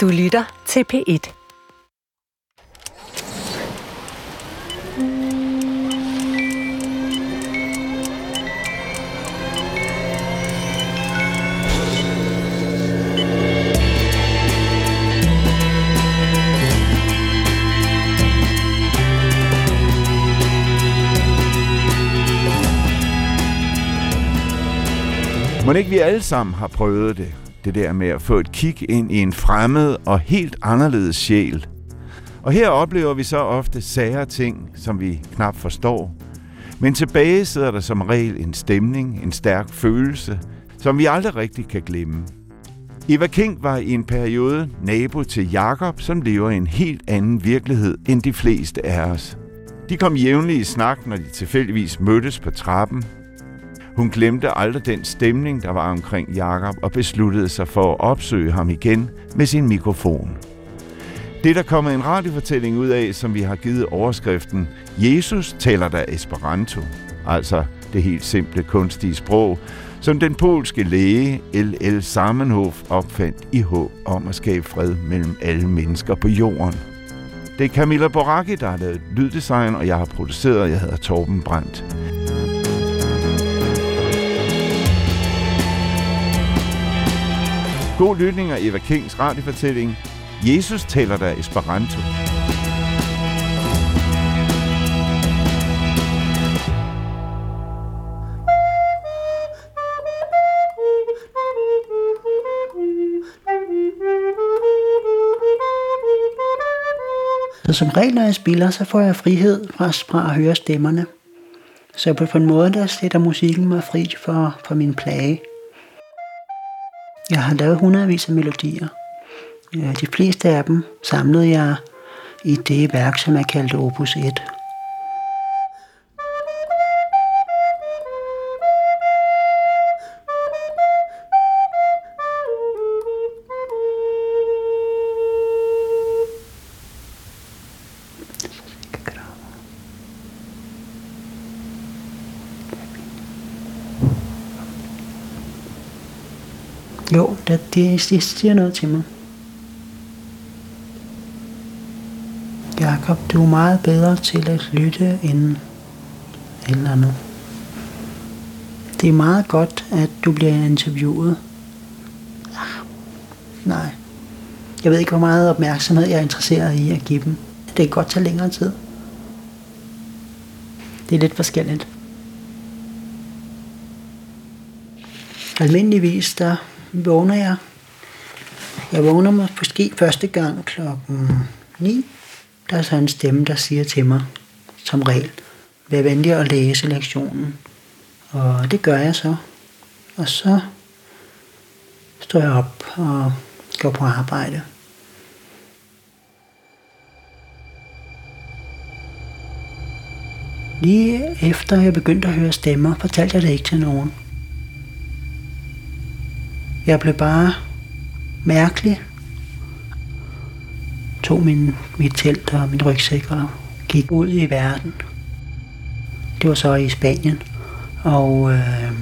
Du lytter til P1. Må ikke vi alle sammen har prøvet det? Det der med at få et kig ind i en fremmed og helt anderledes sjæl. Og her oplever vi så ofte sager ting, som vi knap forstår. Men tilbage sidder der som regel en stemning, en stærk følelse, som vi aldrig rigtig kan glemme. Eva King var i en periode nabo til Jakob, som lever i en helt anden virkelighed end de fleste af os. De kom jævnligt i snak, når de tilfældigvis mødtes på trappen, hun glemte aldrig den stemning, der var omkring Jakob og besluttede sig for at opsøge ham igen med sin mikrofon. Det der kommer en radiofortælling ud af, som vi har givet overskriften Jesus taler der Esperanto, altså det helt simple kunstige sprog, som den polske læge L.L. Samenhof opfandt i håb om at skabe fred mellem alle mennesker på jorden. Det er Camilla Boracchi, der har lavet lyddesign, og jeg har produceret, jeg hedder Torben Brandt. God lytning af Eva Kings radiofortælling. Jesus taler der Esperanto. Så som regel, når jeg spiller, så får jeg frihed fra, fra at høre stemmerne. Så på en måde, der sætter musikken mig fri for, for min plage. Jeg har lavet hundredvis af melodier. Øh, de fleste af dem samlede jeg i det værk, som jeg kaldte Opus 1. det, det, siger noget til mig. Jakob, du er meget bedre til at lytte end eller nu. Det er meget godt, at du bliver interviewet. Ah, nej. Jeg ved ikke, hvor meget opmærksomhed jeg er interesseret i at give dem. Det kan godt tage længere tid. Det er lidt forskelligt. Almindeligvis, der vågner jeg. Jeg vågner måske første gang klokken 9. Der er så en stemme, der siger til mig, som regel, vær venlig at læse lektionen. Og det gør jeg så. Og så står jeg op og går på arbejde. Lige efter jeg begyndte at høre stemmer, fortalte jeg det ikke til nogen. Jeg blev bare mærkelig. Tog min, mit telt og min rygsæk og gik ud i verden. Det var så i Spanien. Og øh,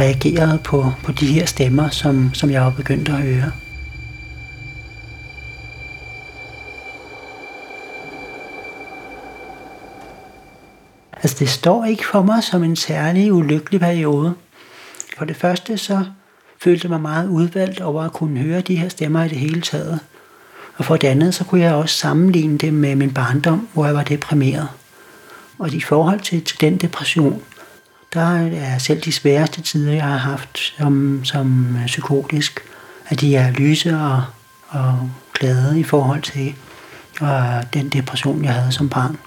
reagerede på, på de her stemmer, som, som jeg var begyndt at høre. Altså det står ikke for mig som en særlig ulykkelig periode. For det første så følte jeg mig meget udvalgt over at kunne høre de her stemmer i det hele taget. Og for det andet så kunne jeg også sammenligne det med min barndom, hvor jeg var deprimeret. Og i forhold til, til den depression, der er selv de sværeste tider, jeg har haft som, som psykotisk, at de er lyse og, og glade i forhold til og den depression, jeg havde som barn.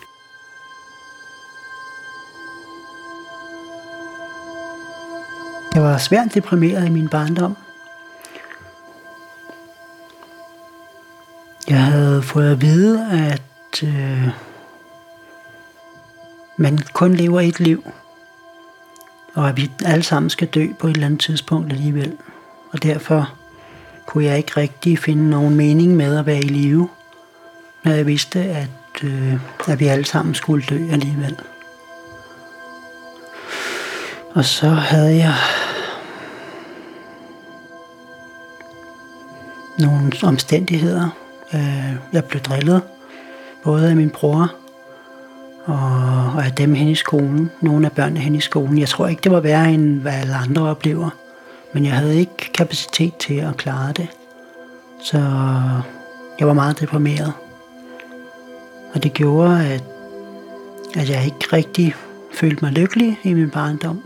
Jeg var svært deprimeret i min barndom. Jeg havde fået at vide, at øh, man kun lever et liv, og at vi alle sammen skal dø på et eller andet tidspunkt alligevel. Og derfor kunne jeg ikke rigtig finde nogen mening med at være i live, når jeg vidste, at, øh, at vi alle sammen skulle dø alligevel. Og så havde jeg nogle omstændigheder. Øh, jeg blev drillet, både af min bror og, og af dem hen i skolen. Nogle af børnene hen i skolen. Jeg tror ikke, det var værre end hvad alle andre oplever. Men jeg havde ikke kapacitet til at klare det. Så jeg var meget deprimeret. Og det gjorde, at, at jeg ikke rigtig følte mig lykkelig i min barndom.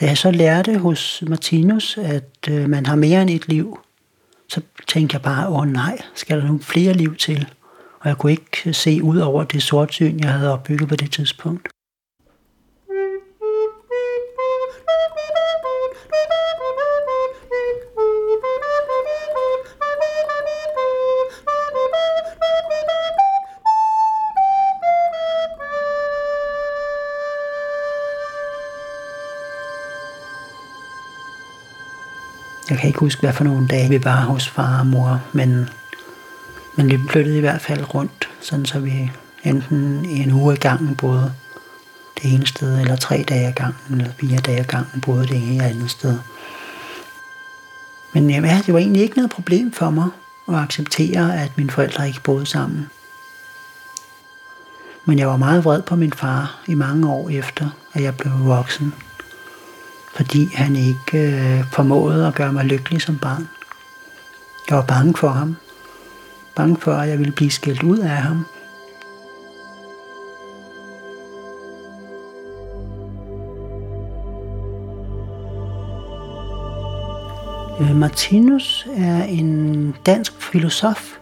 Da jeg så lærte hos Martinus, at øh, man har mere end et liv, så tænkte jeg bare, åh nej, skal der nu flere liv til? Og jeg kunne ikke se ud over det sortsyn, jeg havde opbygget på det tidspunkt. Jeg kan ikke huske, hvad for nogle dage vi var hos far og mor, men, men vi flyttede i hvert fald rundt, sådan så vi enten en uge i gangen boede det ene sted, eller tre dage ad gangen, eller fire dage ad gangen boede det ene eller andet sted. Men ja, det var egentlig ikke noget problem for mig at acceptere, at mine forældre ikke boede sammen. Men jeg var meget vred på min far i mange år efter, at jeg blev voksen fordi han ikke øh, formåede at gøre mig lykkelig som barn. Jeg var bange for ham. Bange for, at jeg ville blive skældt ud af ham. Øh, Martinus er en dansk filosof,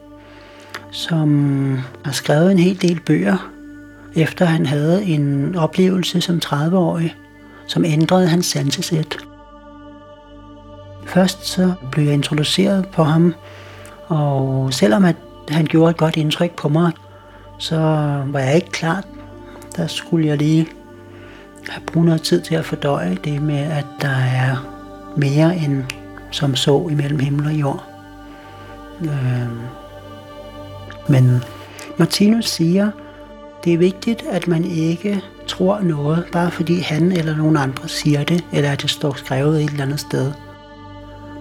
som har skrevet en hel del bøger, efter han havde en oplevelse som 30-årig som ændrede hans sansesæt. Først så blev jeg introduceret på ham, og selvom at han gjorde et godt indtryk på mig, så var jeg ikke klar. Der skulle jeg lige have brugt noget tid til at fordøje det med, at der er mere end som så imellem himmel og jord. Øh, men Martinus siger, det er vigtigt, at man ikke tror noget, bare fordi han eller nogen andre siger det, eller at det står skrevet et eller andet sted.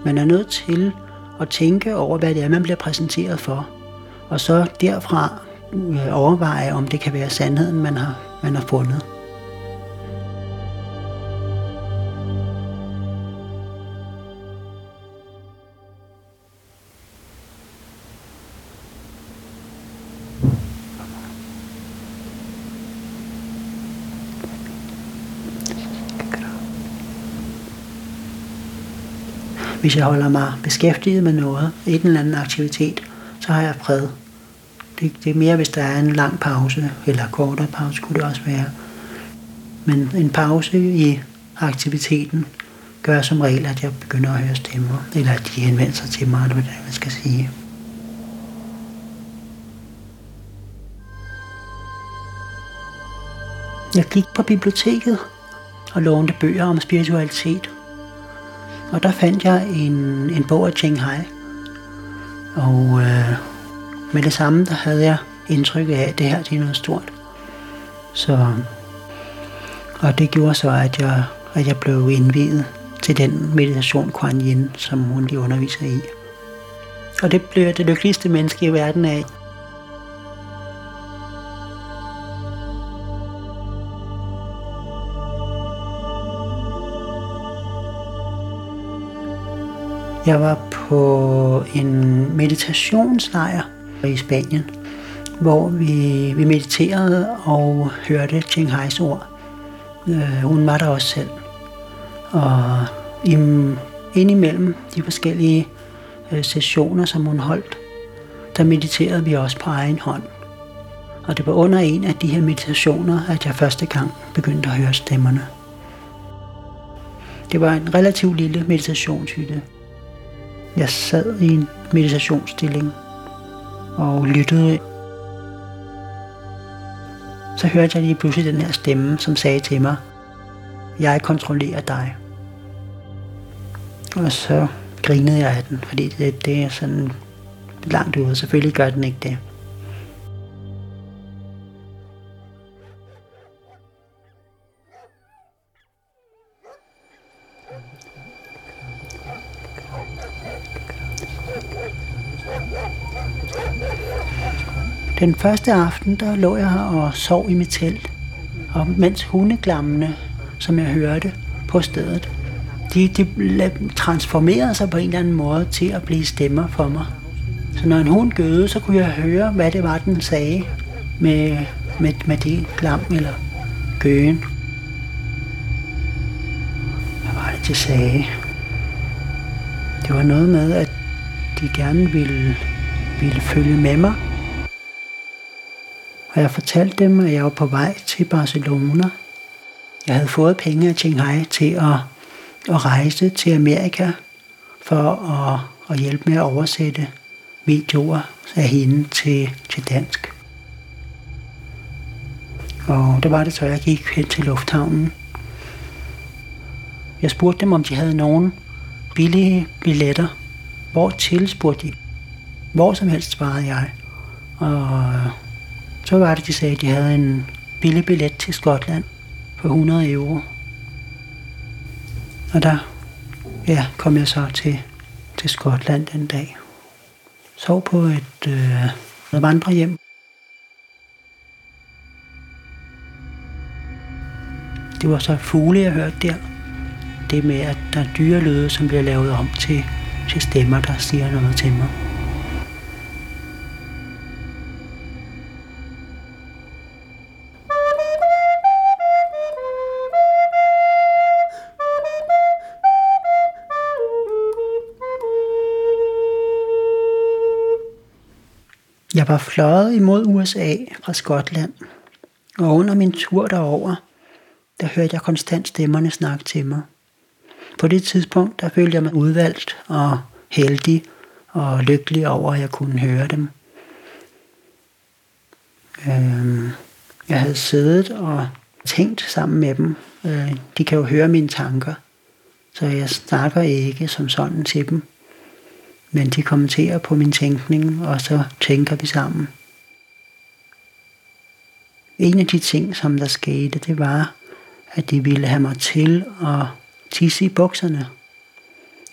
Man er nødt til at tænke over, hvad det er, man bliver præsenteret for, og så derfra øh, overveje, om det kan være sandheden, man har, man har fundet. Hvis jeg holder mig beskæftiget med noget, en eller anden aktivitet, så har jeg fred. Det, det er mere, hvis der er en lang pause, eller kortere pause kunne det også være. Men en pause i aktiviteten gør som regel, at jeg begynder at høre stemmer, eller at de henvender sig til mig, eller hvad man skal sige. Jeg gik på biblioteket og lånte bøger om spiritualitet. Og der fandt jeg en, en bog af Cheng Hai. Og øh, med det samme, der havde jeg indtryk af, at det her det er noget stort. Så, og det gjorde så, at jeg, at jeg blev indviet til den meditation Kuan Yin, som hun lige underviser i. Og det blev det lykkeligste menneske i verden af. Jeg var på en meditationslejr i Spanien, hvor vi, vi mediterede og hørte Ching Hais ord. Øh, hun var der også selv. Og indimellem de forskellige øh, sessioner, som hun holdt, der mediterede vi også på egen hånd. Og det var under en af de her meditationer, at jeg første gang begyndte at høre stemmerne. Det var en relativt lille meditationshytte, jeg sad i en meditationsstilling og lyttede. Så hørte jeg lige pludselig den her stemme, som sagde til mig, jeg kontrollerer dig. Og så grinede jeg af den, fordi det, det er sådan langt ude. Selvfølgelig gør den ikke det. Den første aften, der lå jeg og sov i mit telt. Og mens hundeglammene, som jeg hørte på stedet, de, de transformerede sig på en eller anden måde til at blive stemmer for mig. Så når en hund gøde, så kunne jeg høre, hvad det var, den sagde med, med, med det glam eller gøen. Hvad var det, de sagde? Det var noget med, at de gerne ville, ville følge med mig. Og jeg fortalte dem, at jeg var på vej til Barcelona. Jeg havde fået penge af Shanghai til at, at rejse til Amerika for at, at hjælpe med at oversætte videoer af hende til, til dansk. Og det var det, så jeg gik hen til lufthavnen. Jeg spurgte dem, om de havde nogen billige billetter. Hvor til, spurgte de. Hvor som helst, svarede jeg. Og så var det, de sagde, at de havde en billig billet til Skotland for 100 euro. Og der ja, kom jeg så til, til Skotland den dag. Sov på et øh, vandrehjem. Det var så fugle, jeg hørte der. Det med, at der er dyrelyde, som bliver lavet om til, til stemmer, der siger noget til mig. Jeg var fløjet imod USA fra Skotland, og under min tur derover, der hørte jeg konstant stemmerne snakke til mig. På det tidspunkt, der følte jeg mig udvalgt og heldig og lykkelig over, at jeg kunne høre dem. Øhm, jeg havde siddet og tænkt sammen med dem. Øh, de kan jo høre mine tanker, så jeg snakker ikke som sådan til dem men de kommenterer på min tænkning, og så tænker vi sammen. En af de ting, som der skete, det var, at de ville have mig til at tisse i bukserne.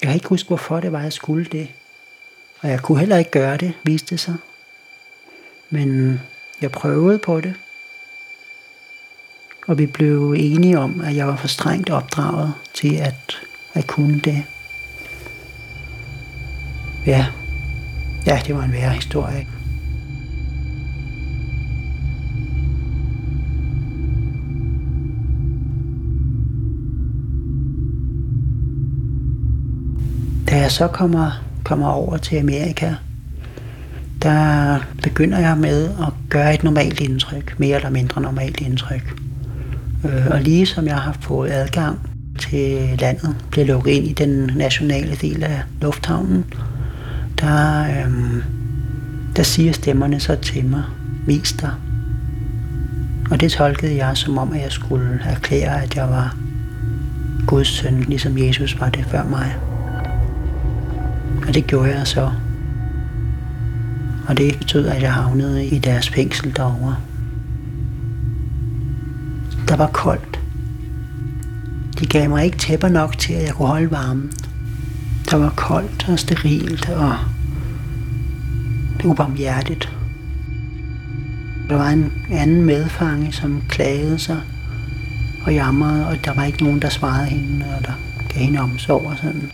Jeg kan ikke huske, hvorfor det var, jeg skulle det. Og jeg kunne heller ikke gøre det, viste det sig. Men jeg prøvede på det. Og vi blev enige om, at jeg var for strengt opdraget til at, at kunne det. Ja, ja det var en værre historie. Da jeg så kommer, kommer over til Amerika, der begynder jeg med at gøre et normalt indtryk, mere eller mindre normalt indtryk. Øh, og lige som jeg har fået adgang til landet, blev lukket ind i den nationale del af lufthavnen, der, øhm, der siger stemmerne så til mig, vis dig. Og det tolkede jeg som om, at jeg skulle erklære, at jeg var Guds søn, ligesom Jesus var det før mig. Og det gjorde jeg så. Og det betød, at jeg havnede i deres fængsel derovre. Der var koldt. De gav mig ikke tæpper nok til, at jeg kunne holde varmen. Der var koldt og sterilt og ubarmhjertigt. Der var en anden medfange, som klagede sig og jamrede, og der var ikke nogen, der svarede hende, og der gav hende omsorg og sådan.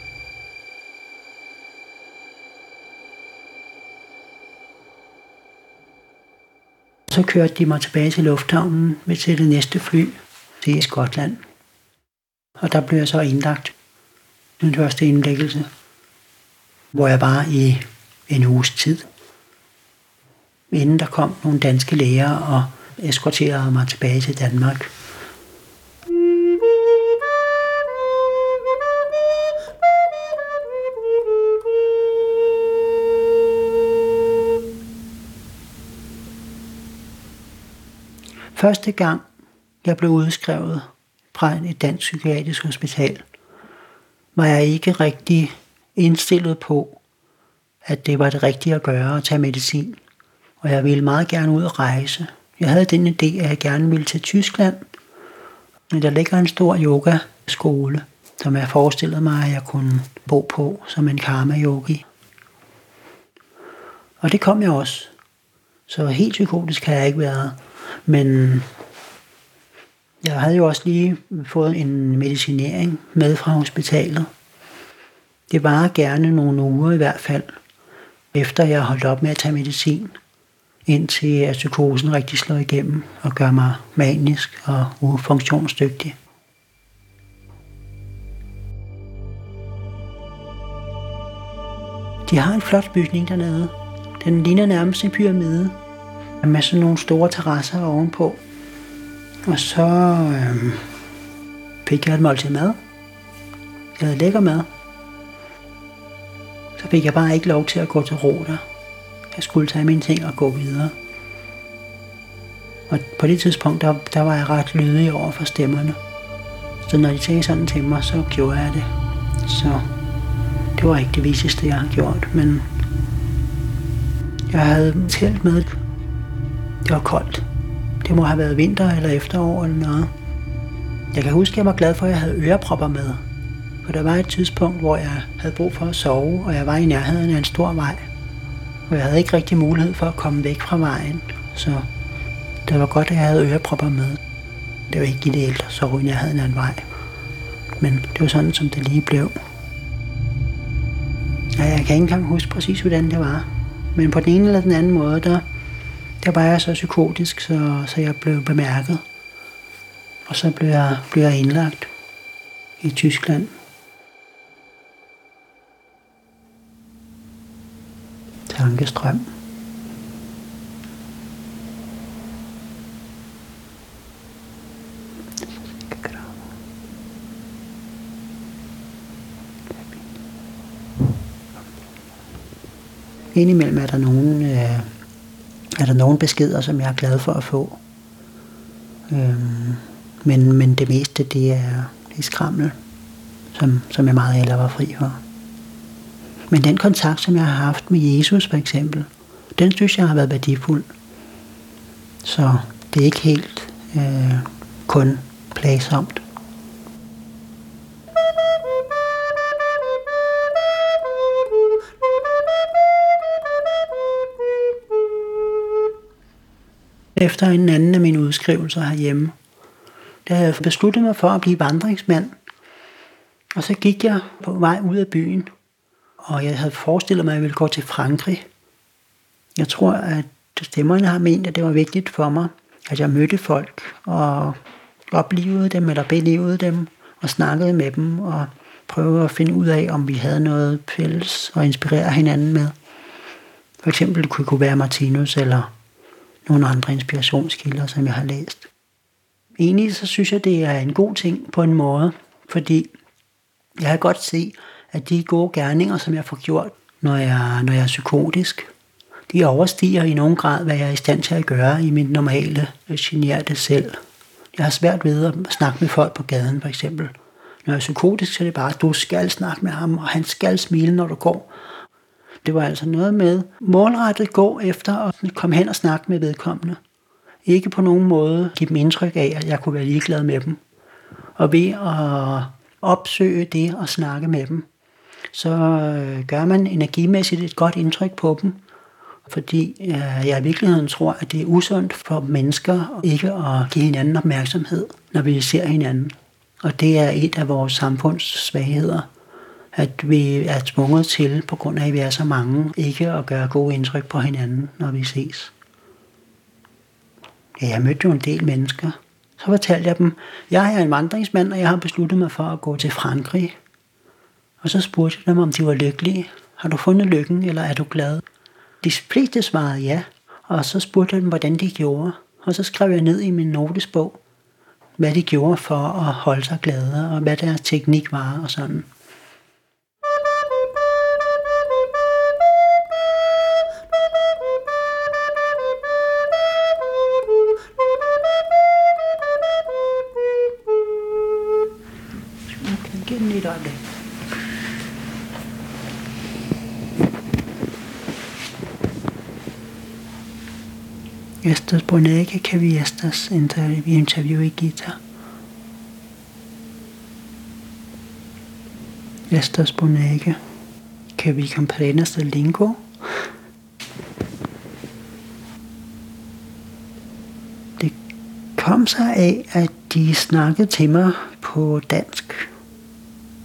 Så kørte de mig tilbage til lufthavnen med til det næste fly til Skotland. Og der blev jeg så indlagt den første indlæggelse, hvor jeg var i en uges tid inden der kom nogle danske læger og eskorterede mig tilbage til Danmark. Første gang jeg blev udskrevet fra et dansk psykiatrisk hospital, var jeg ikke rigtig indstillet på, at det var det rigtige at gøre at tage medicin og jeg ville meget gerne ud og rejse. Jeg havde den idé, at jeg gerne ville til Tyskland, men der ligger en stor yogaskole, som jeg forestillede mig, at jeg kunne bo på som en karma-yogi. Og det kom jeg også. Så helt psykotisk har jeg ikke været. Men jeg havde jo også lige fået en medicinering med fra hospitalet. Det var gerne nogle uger i hvert fald, efter jeg holdt op med at tage medicin, indtil at psykosen rigtig slår igennem og gør mig manisk og ufunktionsdygtig. De har en flot bygning dernede. Den ligner nærmest en pyramide med sådan nogle store terrasser ovenpå. Og så øh, fik jeg et måltid mad. Jeg havde lækker mad. Så fik jeg bare ikke lov til at gå til ro der. Jeg skulle tage mine ting og gå videre. Og på det tidspunkt, der, der var jeg ret lydig over for stemmerne. Så når de sagde sådan til mig, så gjorde jeg det. Så det var ikke det viseste, jeg har gjort, men jeg havde telt med. Det var koldt. Det må have været vinter eller efterår eller noget. Jeg kan huske, at jeg var glad for, at jeg havde ørepropper med. For der var et tidspunkt, hvor jeg havde brug for at sove, og jeg var i nærheden af en stor vej. Og jeg havde ikke rigtig mulighed for at komme væk fra vejen. Så det var godt, at jeg havde ørepropper med. Det var ikke ideelt at sove i nærheden af en vej. Men det var sådan, som det lige blev. Og jeg kan ikke engang huske præcis, hvordan det var. Men på den ene eller den anden måde, der, der var jeg så psykotisk, så, så jeg blev bemærket. Og så blev jeg, blev jeg indlagt i Tyskland. Tankestrøm. Indimellem er der nogen, øh, er der nogen beskeder, som jeg er glad for at få. Øhm, men, men det meste, det er, det er skrammel, som, som jeg meget hellere var fri for. Men den kontakt, som jeg har haft med Jesus for eksempel, den synes jeg har været værdifuld. Så det er ikke helt øh, kun plagsomt. Efter en anden af mine udskrivelser herhjemme, der havde jeg besluttet mig for at blive vandringsmand. Og så gik jeg på vej ud af byen, og jeg havde forestillet mig, at jeg ville gå til Frankrig. Jeg tror, at stemmerne har ment, at det var vigtigt for mig, at jeg mødte folk og oplevede dem eller belevede dem og snakkede med dem og prøvede at finde ud af, om vi havde noget fælles og inspirere hinanden med. For eksempel kunne det kunne være Martinus eller nogle andre inspirationskilder, som jeg har læst. Egentlig så synes jeg, det er en god ting på en måde, fordi jeg kan godt se, at de gode gerninger, som jeg får gjort, når jeg, når jeg er psykotisk, de overstiger i nogen grad, hvad jeg er i stand til at gøre i mit normale, øh, generte selv. Jeg har svært ved at snakke med folk på gaden, for eksempel. Når jeg er psykotisk, så er det bare, at du skal snakke med ham, og han skal smile, når du går. Det var altså noget med målrettet gå efter at komme hen og snakke med vedkommende. Ikke på nogen måde give dem indtryk af, at jeg kunne være ligeglad med dem. Og ved at opsøge det og snakke med dem, så øh, gør man energimæssigt et godt indtryk på dem, fordi øh, jeg i virkeligheden tror, at det er usundt for mennesker ikke at give hinanden opmærksomhed, når vi ser hinanden. Og det er et af vores samfunds svagheder at vi er tvunget til, på grund af, at vi er så mange, ikke at gøre gode indtryk på hinanden, når vi ses. Ja, jeg mødte jo en del mennesker. Så fortalte jeg dem, jeg er en vandringsmand, og jeg har besluttet mig for at gå til Frankrig. Og så spurgte jeg dem, om de var lykkelige. Har du fundet lykken, eller er du glad? De fleste svarede ja, og så spurgte jeg dem, hvordan de gjorde. Og så skrev jeg ned i min notesbog, hvad de gjorde for at holde sig glade, og hvad deres teknik var og sådan. Estas boneca que vi estas interview y Gita. Estas boneca que vi comprenas el lingo. kom sig af, at de snakkede til mig på dansk.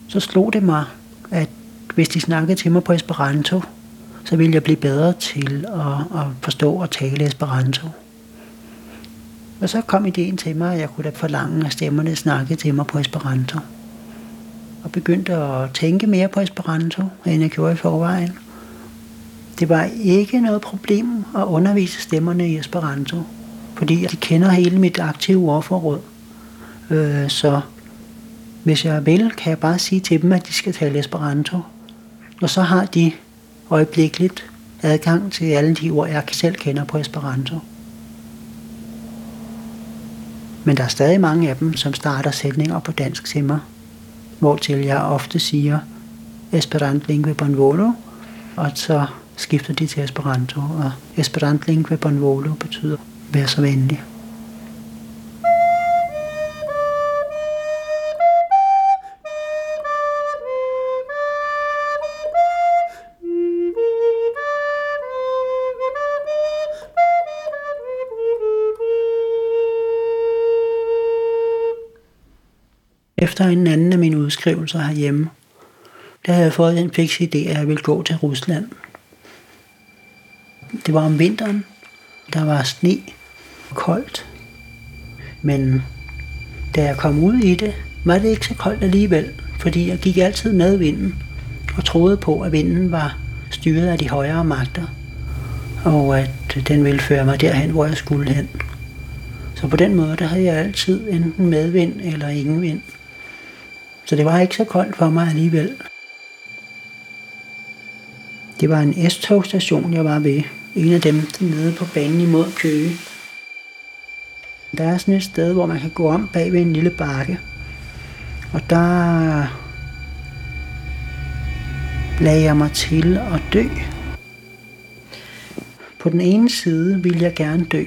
Så slog det mig, at hvis de snakkede til mig på Esperanto, så ville jeg blive bedre til at, at forstå og tale Esperanto. Og så kom ideen til mig, at jeg kunne da forlange, at stemmerne snakkede til mig på Esperanto. Og begyndte at tænke mere på Esperanto, end jeg gjorde i forvejen. Det var ikke noget problem at undervise stemmerne i Esperanto, fordi de kender hele mit aktive ordforråd. Øh, så hvis jeg vil, kan jeg bare sige til dem, at de skal tale Esperanto. Og så har de øjeblikkeligt adgang til alle de ord, jeg selv kender på Esperanto. Men der er stadig mange af dem, som starter sætninger på dansk til mig, hvortil jeg ofte siger Esperant lingve bonvolo, og så skifter de til Esperanto, og Esperant lingve bonvolo betyder vær så venlig. Efter en anden af mine udskrivelser herhjemme, der havde jeg fået den fiks idé, at jeg ville gå til Rusland. Det var om vinteren. Der var sne og koldt. Men da jeg kom ud i det, var det ikke så koldt alligevel, fordi jeg gik altid med vinden og troede på, at vinden var styret af de højere magter, og at den ville føre mig derhen, hvor jeg skulle hen. Så på den måde, der havde jeg altid enten medvind eller ingen vind. Så det var ikke så koldt for mig alligevel. Det var en S-togstation, jeg var ved. En af dem nede på banen imod Køge. Der er sådan et sted, hvor man kan gå om bag ved en lille bakke. Og der lagde jeg mig til at dø. På den ene side ville jeg gerne dø.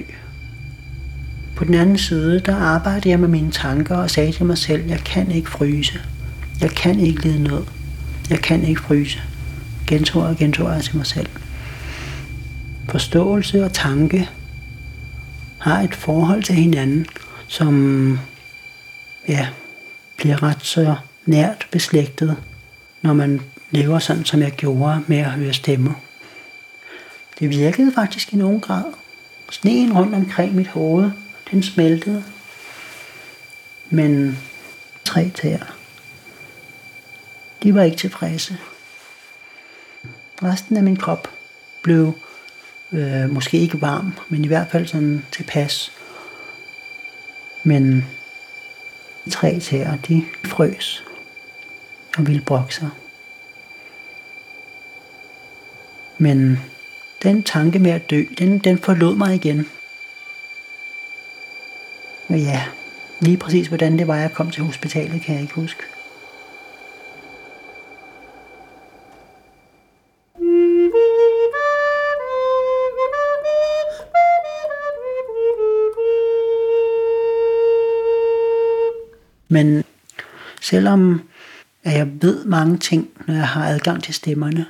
På den anden side, der arbejdede jeg med mine tanker og sagde til mig selv, jeg kan ikke fryse. Jeg kan ikke lide noget. Jeg kan ikke fryse. Gentog og gentog jeg til mig selv. Forståelse og tanke har et forhold til hinanden, som ja, bliver ret så nært beslægtet, når man lever sådan, som jeg gjorde med at høre stemmer. Det virkede faktisk i nogen grad. Sneen rundt omkring mit hoved, den smeltede. Men tre tæer, de var ikke tilfredse. Resten af min krop blev øh, måske ikke varm, men i hvert fald sådan tilpas. Men tre tæer, de frøs og ville brokke sig. Men den tanke med at dø, den, den forlod mig igen. Og ja, lige præcis hvordan det var, jeg kom til hospitalet, kan jeg ikke huske. Men selvom at jeg ved mange ting, når jeg har adgang til stemmerne,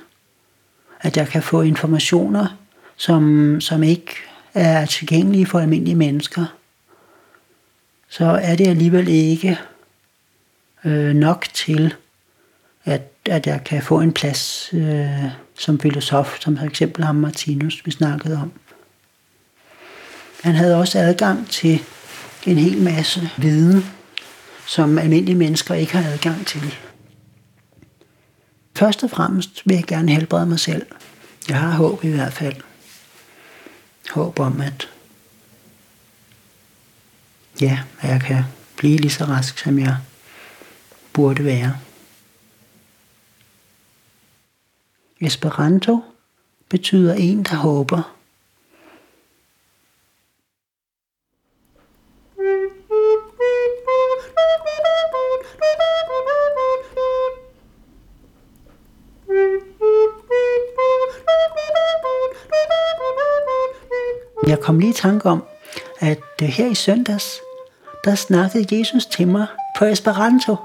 at jeg kan få informationer, som, som ikke er tilgængelige for almindelige mennesker, så er det alligevel ikke øh, nok til, at, at jeg kan få en plads øh, som filosof, som for eksempel ham Martinus, vi snakkede om. Han havde også adgang til en hel masse viden, som almindelige mennesker ikke har adgang til. Først og fremmest vil jeg gerne helbrede mig selv. Jeg har håb i hvert fald. Håb om, at ja, at jeg kan blive lige så rask, som jeg burde være. Esperanto betyder en, der håber. Tanke om, at øh, her i søndags, der snakkede Jesus til mig på Esperanto.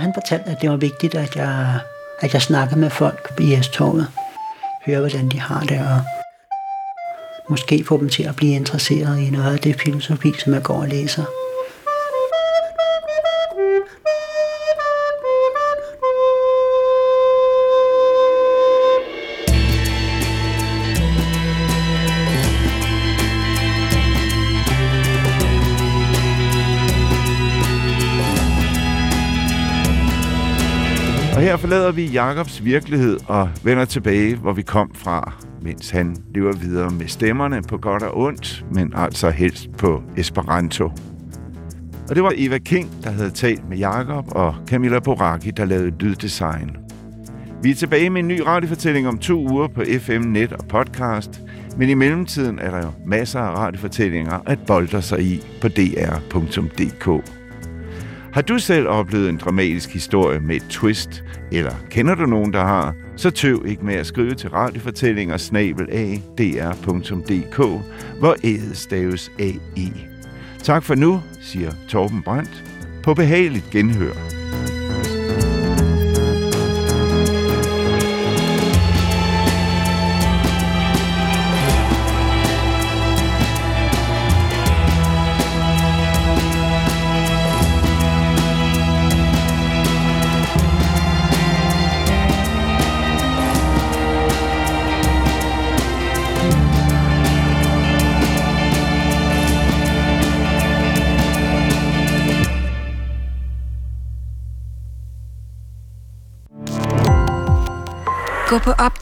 Han fortalte, at det var vigtigt, at jeg, at jeg snakkede med folk i S-toget. Høre, hvordan de har det, og måske få dem til at blive interesseret i noget af det filosofi, som jeg går og læser. Forlader vi Jakobs virkelighed og vender tilbage, hvor vi kom fra, mens han lever videre med stemmerne på godt og ondt, men altså helst på Esperanto. Og det var Eva King, der havde talt med Jakob, og Camilla Boraki, der lavede lyddesign. Vi er tilbage med en ny radiofortælling om to uger på FM Net og podcast, men i mellemtiden er der jo masser af radiofortællinger at bolde sig i på dr.dk. Har du selv oplevet en dramatisk historie med et twist, eller kender du nogen, der har, så tøv ikke med at skrive til radiofortællinger snabel dr.dk, hvor ædet staves AI. Tak for nu, siger Torben Brandt. På behageligt genhør.